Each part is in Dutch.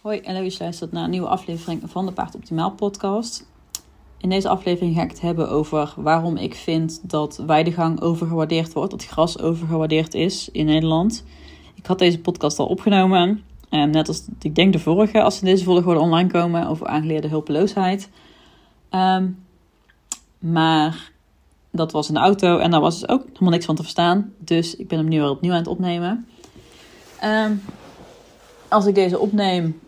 Hoi en leuk dat je luistert naar een nieuwe aflevering van de Paard Optimaal podcast. In deze aflevering ga ik het hebben over waarom ik vind dat weidegang overgewaardeerd wordt, dat gras overgewaardeerd is in Nederland. Ik had deze podcast al opgenomen, en net als ik denk de vorige, als ze in deze volgorde online komen, over aangeleerde hulpeloosheid. Ehm, maar dat was een auto en daar was dus ook helemaal niks van te verstaan, dus ik ben hem nu weer opnieuw aan het opnemen. Ehm, als ik deze opneem,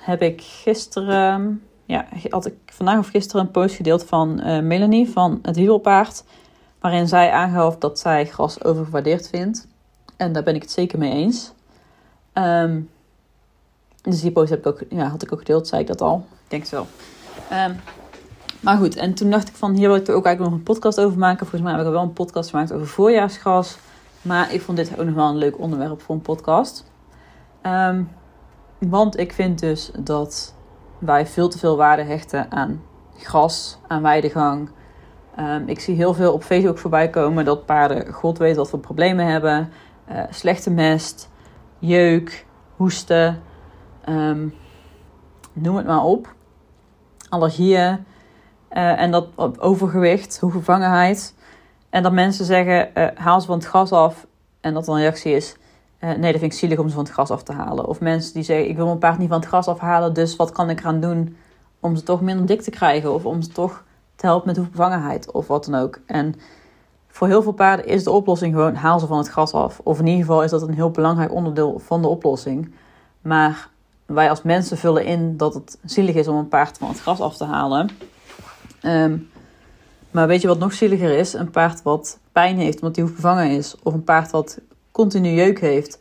heb ik gisteren, ja, had ik vandaag of gisteren een post gedeeld van uh, Melanie van het wielpaard. Waarin zij aangaf dat zij gras overgewaardeerd vindt. En daar ben ik het zeker mee eens. Um, dus die post heb ik ook, ja, had ik ook gedeeld, zei ik dat al. Ik denk het wel. Um, maar goed, en toen dacht ik van hier wil ik er ook eigenlijk nog een podcast over maken. Volgens mij heb ik er wel een podcast gemaakt over voorjaarsgras. Maar ik vond dit ook nog wel een leuk onderwerp voor een podcast. Um, want ik vind dus dat wij veel te veel waarde hechten aan gras, aan weidegang. Um, ik zie heel veel op Facebook voorbij komen dat paarden, god weet wat voor problemen hebben. Uh, slechte mest, jeuk, hoesten, um, noem het maar op. Allergieën uh, en dat overgewicht, hoegevangenheid. En dat mensen zeggen, uh, haal ze van het gras af. En dat dan een reactie is, uh, nee, dat vind ik zielig om ze van het gras af te halen. Of mensen die zeggen, ik wil mijn paard niet van het gras afhalen, dus wat kan ik eraan doen om ze toch minder dik te krijgen? Of om ze toch te helpen met hoefbevangenheid of wat dan ook. En voor heel veel paarden is de oplossing gewoon, haal ze van het gras af. Of in ieder geval is dat een heel belangrijk onderdeel van de oplossing. Maar wij als mensen vullen in dat het zielig is om een paard van het gras af te halen. Um, maar weet je wat nog zieliger is? Een paard wat pijn heeft omdat hij hoefbevangen is. Of een paard wat continu jeuk heeft.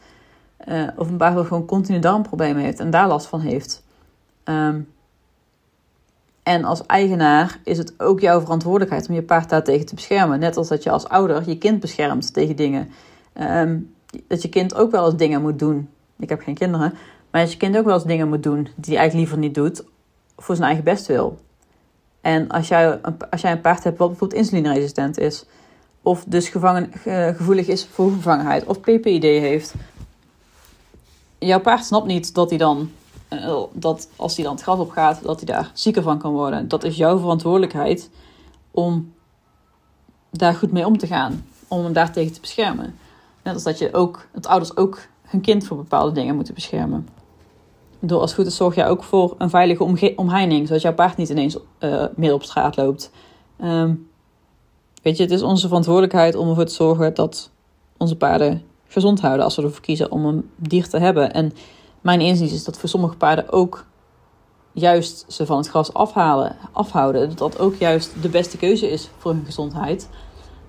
Uh, of een wat gewoon continu darmproblemen heeft en daar last van heeft. Um, en als eigenaar is het ook jouw verantwoordelijkheid om je paard daartegen te beschermen. Net als dat je als ouder je kind beschermt tegen dingen. Um, dat je kind ook wel eens dingen moet doen. Ik heb geen kinderen. Maar dat je kind ook wel eens dingen moet doen die hij eigenlijk liever niet doet. Voor zijn eigen best wil. En als jij, als jij een paard hebt wat bijvoorbeeld insulineresistent is, of dus gevangen, gevoelig is voor vervangenheid, of PPID heeft, jouw paard snapt niet dat hij dan, uh, dat als hij dan het gras op gaat, dat hij daar zieker van kan worden. Dat is jouw verantwoordelijkheid om daar goed mee om te gaan, om hem daartegen te beschermen. Net als dat je ook, ouders ook hun kind voor bepaalde dingen moeten beschermen door als goed is zorg je ook voor een veilige omheining, zodat jouw paard niet ineens uh, meer op straat loopt. Um, weet je, het is onze verantwoordelijkheid om ervoor te zorgen dat onze paarden gezond houden als we ervoor kiezen om een dier te hebben. En mijn inzicht is dat voor sommige paarden ook juist ze van het gras afhalen, afhouden, dat dat ook juist de beste keuze is voor hun gezondheid.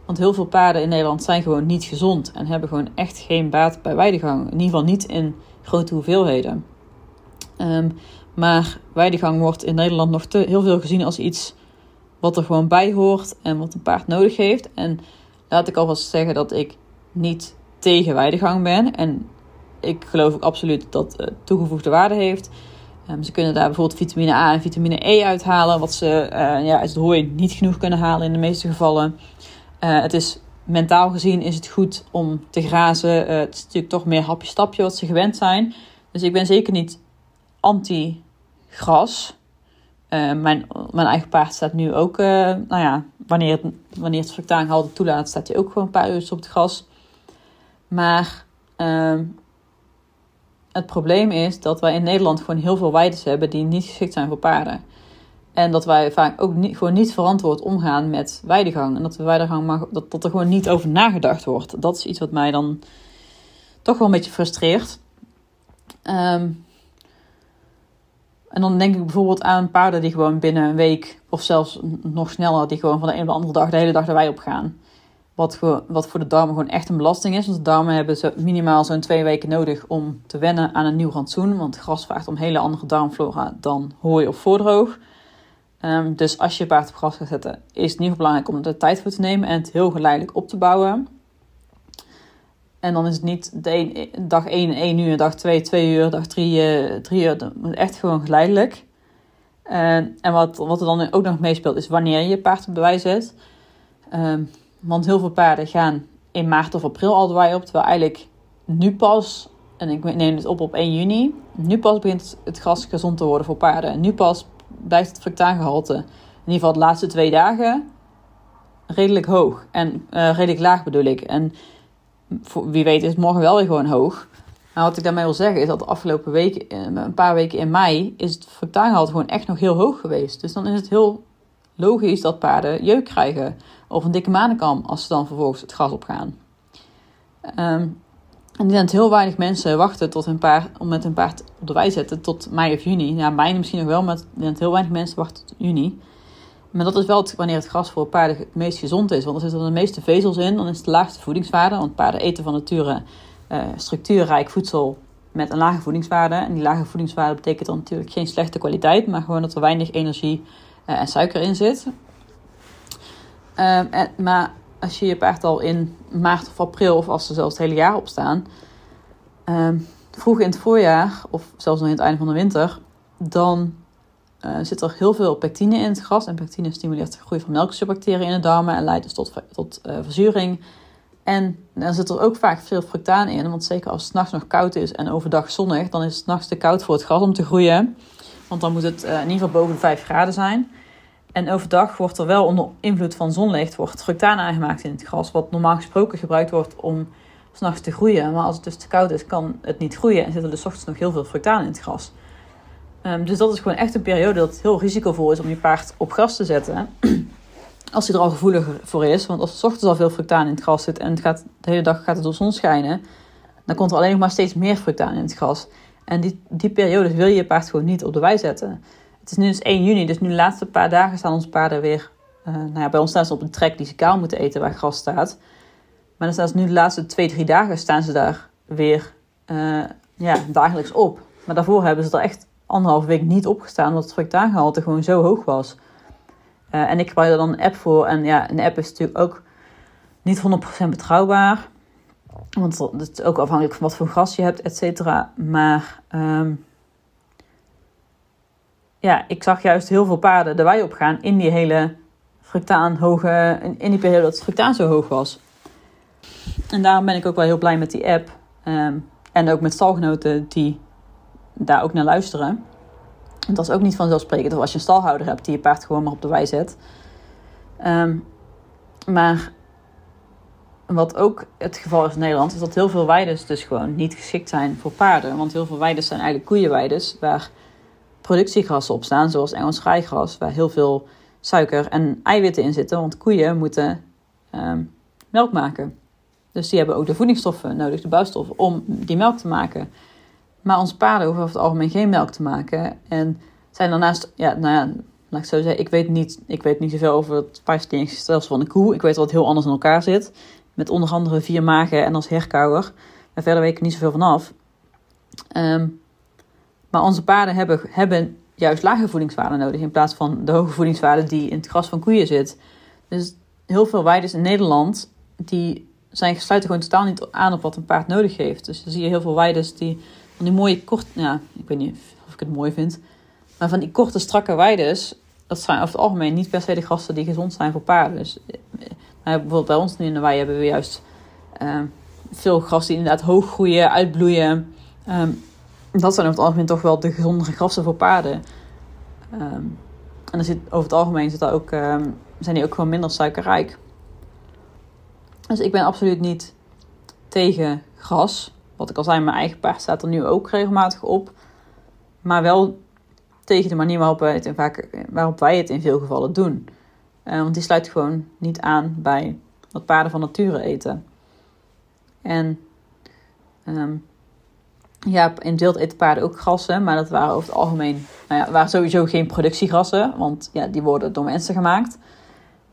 Want heel veel paarden in Nederland zijn gewoon niet gezond en hebben gewoon echt geen baat bij weidegang. In ieder geval niet in grote hoeveelheden. Um, maar weidegang wordt in Nederland nog te, heel veel gezien als iets wat er gewoon bij hoort en wat een paard nodig heeft. En laat ik alvast zeggen dat ik niet tegen weidegang ben. En ik geloof ook absoluut dat het toegevoegde waarde heeft. Um, ze kunnen daar bijvoorbeeld vitamine A en vitamine E uithalen, wat ze uh, ja, uit het hooi niet genoeg kunnen halen in de meeste gevallen. Uh, het is mentaal gezien is het goed om te grazen. Uh, het is natuurlijk toch meer hapje-stapje wat ze gewend zijn. Dus ik ben zeker niet anti-gras. Uh, mijn, mijn eigen paard staat nu ook, uh, nou ja, wanneer het, wanneer het toelaat, staat hij ook gewoon een paar uur op het gras. Maar uh, het probleem is dat wij in Nederland gewoon heel veel weides hebben die niet geschikt zijn voor paarden. En dat wij vaak ook niet, gewoon niet verantwoord omgaan met weidegang. En dat, de weidegang dat er gewoon niet over nagedacht wordt. Dat is iets wat mij dan toch wel een beetje frustreert. Um, en dan denk ik bijvoorbeeld aan paarden die gewoon binnen een week of zelfs nog sneller, die gewoon van de een op de andere dag de hele dag erbij op gaan. Wat, wat voor de darmen gewoon echt een belasting is. Want de darmen hebben zo minimaal zo'n twee weken nodig om te wennen aan een nieuw rantsoen. Want gras vraagt om hele andere darmflora dan hooi of voordroog. Um, dus als je paard op gras gaat zetten, is het niet belangrijk om er tijd voor te nemen en het heel geleidelijk op te bouwen. En dan is het niet de dag 1 1 uur, dag 2 2 uur, dag 3 3 uur. Echt gewoon geleidelijk. en wat, wat er dan ook nog meespeelt is wanneer je je paard op wei zet. Um, want heel veel paarden gaan in maart of april al de op. Terwijl eigenlijk nu pas en ik neem dit op op 1 juni. Nu pas begint het gras gezond te worden voor paarden. Nu pas blijft het fructaangehalte, in ieder geval de laatste twee dagen, redelijk hoog. En uh, redelijk laag bedoel ik. En wie weet is het morgen wel weer gewoon hoog. Maar wat ik daarmee wil zeggen is dat de afgelopen weken, eh, een paar weken in mei, is het fructaangehalte gewoon echt nog heel hoog geweest. Dus dan is het heel logisch dat paarden jeuk krijgen. Of een dikke manenkam als ze dan vervolgens het gras opgaan. Um, en dat heel weinig mensen wachten tot hun paard, om met hun paard op de wei zetten tot mei of juni. Ja, mei misschien nog wel, maar dat heel weinig mensen wachten tot juni. Maar dat is wel wanneer het gras voor paarden het meest gezond is. Want er zitten de meeste vezels in, dan is het de laagste voedingswaarde. Want paarden eten van nature uh, structuurrijk voedsel met een lage voedingswaarde. En die lage voedingswaarde betekent dan natuurlijk geen slechte kwaliteit, maar gewoon dat er weinig energie uh, en suiker in zit. Uh, en, maar als je je paard al in maart of april, of als ze zelfs het hele jaar op staan, uh, vroeg in het voorjaar, of zelfs nog in het einde van de winter, dan uh, zit er heel veel pectine in het gras. En pectine stimuleert de groei van melkzuurbacteriën in de darmen en leidt dus tot, tot uh, verzuring. En dan zit er ook vaak veel fructaan in, want zeker als het nachts nog koud is en overdag zonnig, dan is het nachts te koud voor het gras om te groeien. Want dan moet het uh, in ieder geval boven de 5 graden zijn. En overdag wordt er wel onder invloed van zonlicht wordt fructaan aangemaakt in het gras, wat normaal gesproken gebruikt wordt om s'nachts te groeien. Maar als het dus te koud is, kan het niet groeien en zit er dus ochtends nog heel veel fructaan in het gras. Um, dus dat is gewoon echt een periode dat het heel risicovol is om je paard op gras te zetten. als hij er al gevoeliger voor is. Want als er ochtends al veel fructaan in het gras zit en het gaat, de hele dag gaat het door zon schijnen, dan komt er alleen nog maar steeds meer fructaan in het gras. En die, die periode wil je je paard gewoon niet op de wei zetten. Het is nu dus 1 juni, dus nu de laatste paar dagen staan onze paarden weer. Uh, nou ja, bij ons staan ze op een trek die ze kaal moeten eten waar gras staat. Maar dan staan ze nu de laatste twee, drie dagen staan ze daar weer uh, ja, dagelijks op. Maar daarvoor hebben ze er echt anderhalve week niet opgestaan, omdat het fructaangehalte gewoon zo hoog was. Uh, en ik gebruik er dan een app voor. En ja, een app is natuurlijk ook niet 100% betrouwbaar. Want het is ook afhankelijk van wat voor gras je hebt, et cetera. Maar um, ja, ik zag juist heel veel paarden de wei opgaan in die hele fructaan hoge, in, die periode dat het fructaan zo hoog was. En daarom ben ik ook wel heel blij met die app. Um, en ook met stalgenoten die daar ook naar luisteren. Dat is ook niet vanzelfsprekend. Of als je een stalhouder hebt die je paard gewoon maar op de wei zet. Um, maar wat ook het geval is in Nederland, is dat heel veel weides dus gewoon niet geschikt zijn voor paarden. Want heel veel weides zijn eigenlijk koeienweides waar productiegrassen op staan, zoals Engels rijgras, waar heel veel suiker en eiwitten in zitten. Want koeien moeten um, melk maken. Dus die hebben ook de voedingsstoffen nodig, de bouwstoffen, om die melk te maken. Maar onze paarden hoeven over het algemeen geen melk te maken. En zijn daarnaast, ja, nou ja, laat ik zo zeggen, ik weet niet, ik weet niet zoveel over het spijsverteringsstelsel van een koe. Ik weet dat het heel anders in elkaar zit. Met onder andere vier magen en als herkauwer. Maar verder weet ik er niet zoveel van af. Um, maar onze paarden hebben, hebben juist lage voedingswaarden nodig. In plaats van de hoge voedingswaarde die in het gras van koeien zit. Dus heel veel weiden in Nederland, die zijn, sluiten gewoon totaal niet aan op wat een paard nodig heeft. Dus dan zie je heel veel weiden die die mooie kort, ja, ik weet niet of ik het mooi vind, maar van die korte strakke weides, dat zijn over het algemeen niet per se de grassen die gezond zijn voor paarden. Dus eh, bijvoorbeeld bij ons nu in de wei hebben we juist uh, veel gras die inderdaad hoog groeien, uitbloeien. Um, dat zijn over het algemeen toch wel de gezondere grassen voor paarden. Um, en zit, over het algemeen zit daar ook, zijn die ook gewoon minder suikerrijk. Dus ik ben absoluut niet tegen gras wat ik al zei, mijn eigen paard staat er nu ook regelmatig op. Maar wel tegen de manier waarop wij het, in vaak, waarop wij het in veel gevallen doen. Uh, want die sluit gewoon niet aan bij wat paarden van nature eten. En um, ja, in het wild eten paarden ook grassen, maar dat waren over het algemeen, nou ja, waren sowieso geen productiegrassen, want ja, die worden door mensen gemaakt.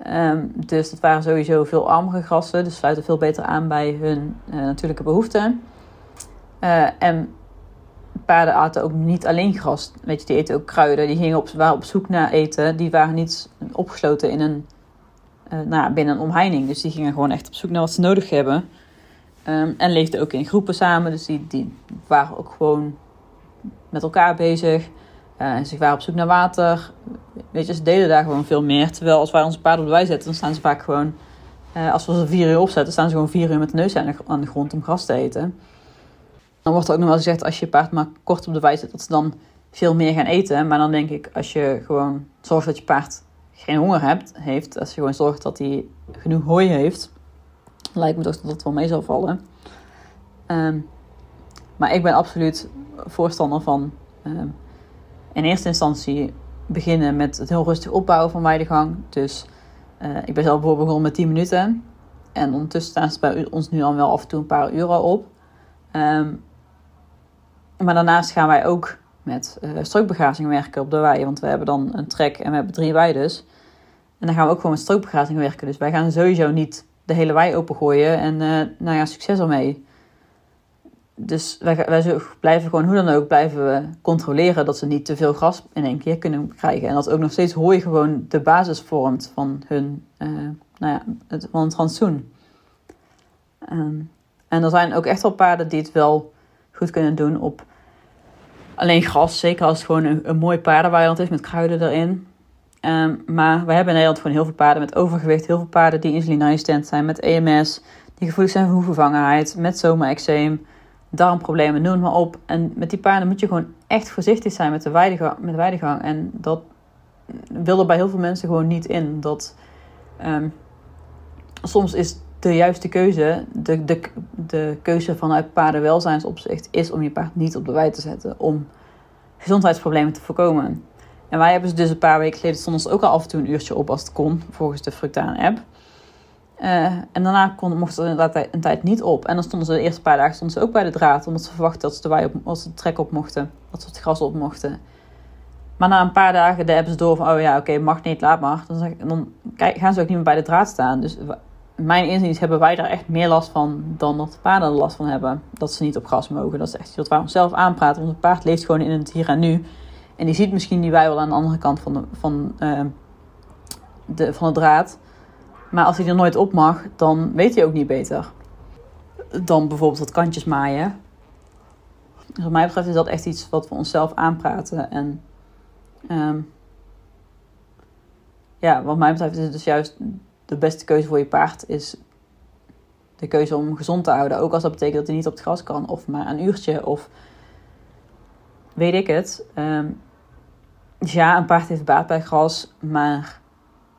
Um, dus dat waren sowieso veel armere grassen, dus sluiten veel beter aan bij hun uh, natuurlijke behoeften. Uh, en paarden aten ook niet alleen gras. Weet je, die eten ook kruiden. Die gingen op, waren op zoek naar eten. Die waren niet opgesloten in een, uh, nou, binnen een omheining. Dus die gingen gewoon echt op zoek naar wat ze nodig hebben. Um, en leefden ook in groepen samen. Dus die, die waren ook gewoon met elkaar bezig. Uh, ze waren op zoek naar water. Weet je, ze deden daar gewoon veel meer. Terwijl als wij onze paarden op de zetten, dan staan ze vaak gewoon... Als we ze vier uur opzetten, staan ze gewoon vier uur met de neus aan de grond om gras te eten. Dan wordt er ook nog wel gezegd als je paard maar kort op de wei zit, dat ze dan veel meer gaan eten. Maar dan denk ik, als je gewoon zorgt dat je paard geen honger hebt, heeft, als je gewoon zorgt dat hij genoeg hooi heeft, lijkt me toch dat dat wel mee zal vallen. Ehm, maar ik ben absoluut voorstander van ehm, in eerste instantie beginnen met het heel rustig opbouwen van weidegang. Dus uh, ik ben zelf bijvoorbeeld begonnen met 10 minuten. En ondertussen staan ze bij ons nu al wel af en toe een paar uren op. Um, maar daarnaast gaan wij ook met uh, strookbegrazing werken op de wei. Want we hebben dan een trek en we hebben drie weides. En dan gaan we ook gewoon met strookbegrazing werken. Dus wij gaan sowieso niet de hele wei opengooien. En uh, nou ja, succes ermee. Dus wij, wij blijven gewoon hoe dan ook blijven we controleren dat ze niet te veel gras in één keer kunnen krijgen. En dat ook nog steeds hooi gewoon de basis vormt van hun uh, nou ja, het, van het rantsoen. Um, en er zijn ook echt wel paarden die het wel goed kunnen doen op alleen gras. Zeker als het gewoon een, een mooi paardenweiland is met kruiden erin. Um, maar we hebben in Nederland gewoon heel veel paarden met overgewicht. Heel veel paarden die insulineresistent zijn met EMS. Die gevoelig zijn voor hoevervangenheid. Met zomerexeem. Darmproblemen, noem maar op. En met die paarden moet je gewoon echt voorzichtig zijn met de weidegang. Met de weidegang. En dat wil er bij heel veel mensen gewoon niet in. Dat um, soms is de juiste keuze, de, de, de keuze vanuit paardenwelzijnsopzicht, is om je paard niet op de wei te zetten. Om gezondheidsproblemen te voorkomen. En wij hebben ze dus een paar weken geleden stonden ze ook al af en toe een uurtje op als het kon, volgens de Fructaan-app. Uh, en daarna kon, mochten ze inderdaad een tijd niet op. En dan stonden ze de eerste paar dagen stonden ze ook bij de draad, omdat ze verwachten dat ze de wei op, als de trek op mochten, dat ze het gras op mochten. Maar na een paar dagen hebben ze door van, oh ja, oké, mag niet, laat maar. Dan, dan gaan ze ook niet meer bij de draad staan. Dus mijn inziens hebben wij daar echt meer last van dan dat de paarden er last van hebben. Dat ze niet op gras mogen. Dat is echt iets wat wij onszelf aanpraten. Want het paard leeft gewoon in het hier en nu. En die ziet misschien die wij wel aan de andere kant van de, van, uh, de, van de draad. Maar als hij er nooit op mag, dan weet hij ook niet beter. Dan bijvoorbeeld wat kantjes maaien. Dus wat mij betreft is dat echt iets wat we onszelf aanpraten. En um, ja, wat mij betreft is het dus juist de beste keuze voor je paard is de keuze om gezond te houden. Ook als dat betekent dat hij niet op het gras kan, of maar een uurtje, of weet ik het. Dus ja, een paard heeft baat bij gras, maar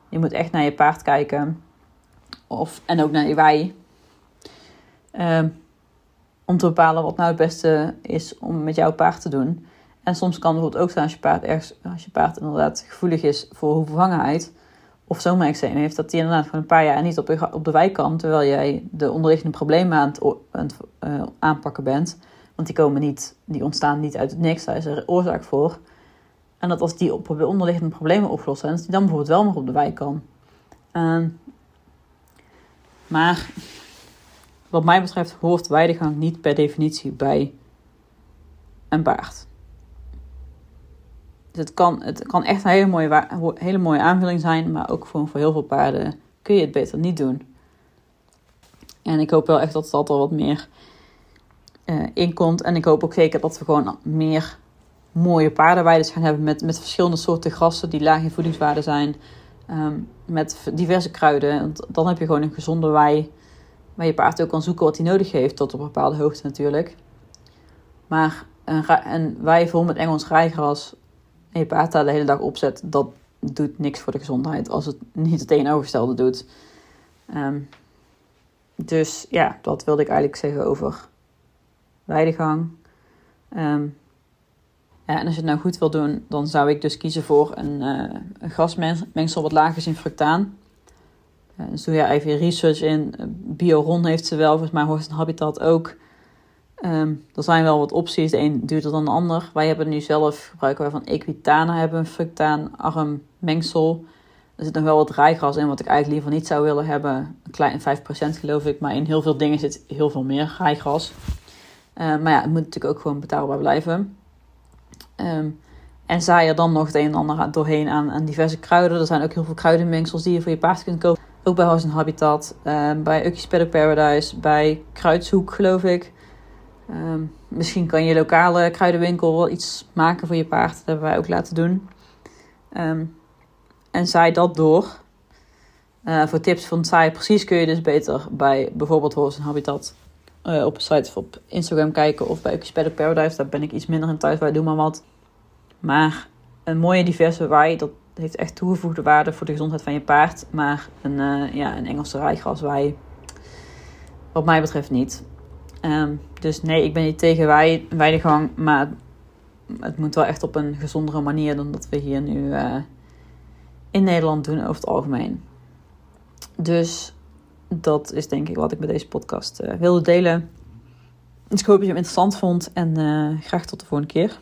je moet echt naar je paard kijken. Of, en ook naar je wei. Um, om te bepalen wat nou het beste is om met jouw paard te doen. En soms kan het bijvoorbeeld ook zijn als je paard, ergens, als je paard inderdaad gevoelig is voor hoevervangenheid of zomerexeem heeft, dat die inderdaad gewoon een paar jaar niet op, op de wijk kan, terwijl jij de onderliggende problemen aan het, aan uh, aanpakken bent. Want die komen niet, die ontstaan niet uit het niks, daar is er oorzaak voor. En dat als die op onderliggende problemen opgelost zijn, die dan bijvoorbeeld wel nog op de wijk kan. Uh, maar wat mij betreft hoort weidegang niet per definitie bij een paard. Dus het kan, het kan echt een hele mooie, hele mooie aanvulling zijn, maar ook voor, voor heel veel paarden kun je het beter niet doen. En ik hoop wel echt dat dat er wat meer uh, in komt. En ik hoop ook zeker dat we gewoon meer mooie paardenweiden gaan hebben met, met verschillende soorten grassen die laag in voedingswaarde zijn. Um, met diverse kruiden. Want dan heb je gewoon een gezonde wei waar je paard ook kan zoeken wat hij nodig heeft, tot op een bepaalde hoogte natuurlijk. Maar een, een wei vol met Engels rijgras je de hele dag opzet, dat doet niks voor de gezondheid als het niet het tegenovergestelde doet. Um, dus ja, dat wilde ik eigenlijk zeggen over weidegang. Um, ja, en als je het nou goed wil doen, dan zou ik dus kiezen voor een, uh, een wat lager is in fructaan. Uh, dus doe je even research in. Bioron heeft ze wel, volgens mij hoort een habitat ook. Um, er zijn wel wat opties. De een duurder dan de ander. Wij hebben nu zelf, gebruiken wij van Equitana, hebben een fructaan-arm mengsel. Er zit nog wel wat rijgras in, wat ik eigenlijk liever niet zou willen hebben. Een klein 5% geloof ik, maar in heel veel dingen zit heel veel meer rijgras. Uh, maar ja, het moet natuurlijk ook gewoon betaalbaar blijven. Um, en zaai er dan nog het een en ander doorheen aan, aan, diverse kruiden. Er zijn ook heel veel kruidenmengsels die je voor je paard kunt kopen. Ook bij House Habitat, bij Ukkies Paddock Paradise, bij Kruidshoek geloof ik. Um, misschien kan je lokale kruidenwinkel wel iets maken voor je paard. Dat hebben wij ook laten doen. Um, en zaai dat door. Uh, voor tips van saai precies kun je dus beter bij bijvoorbeeld Horse Habitat uh, op een site of op Instagram kijken of bij Ukkies Paddock Paradise. Daar ben ik iets minder in thuis, wij doen maar wat. Maar een mooie diverse wei, dat heeft echt toegevoegde waarde voor de gezondheid van je paard. Maar een, uh, ja, een Engelse rijgraswei, wat mij betreft niet. Um, dus nee, ik ben niet tegen wei, weidegang, maar het moet wel echt op een gezondere manier dan dat we hier nu uh, in Nederland doen over het algemeen. Dus dat is denk ik wat ik met deze podcast uh, wilde delen. Dus ik hoop dat je hem interessant vond en uh, graag tot de volgende keer.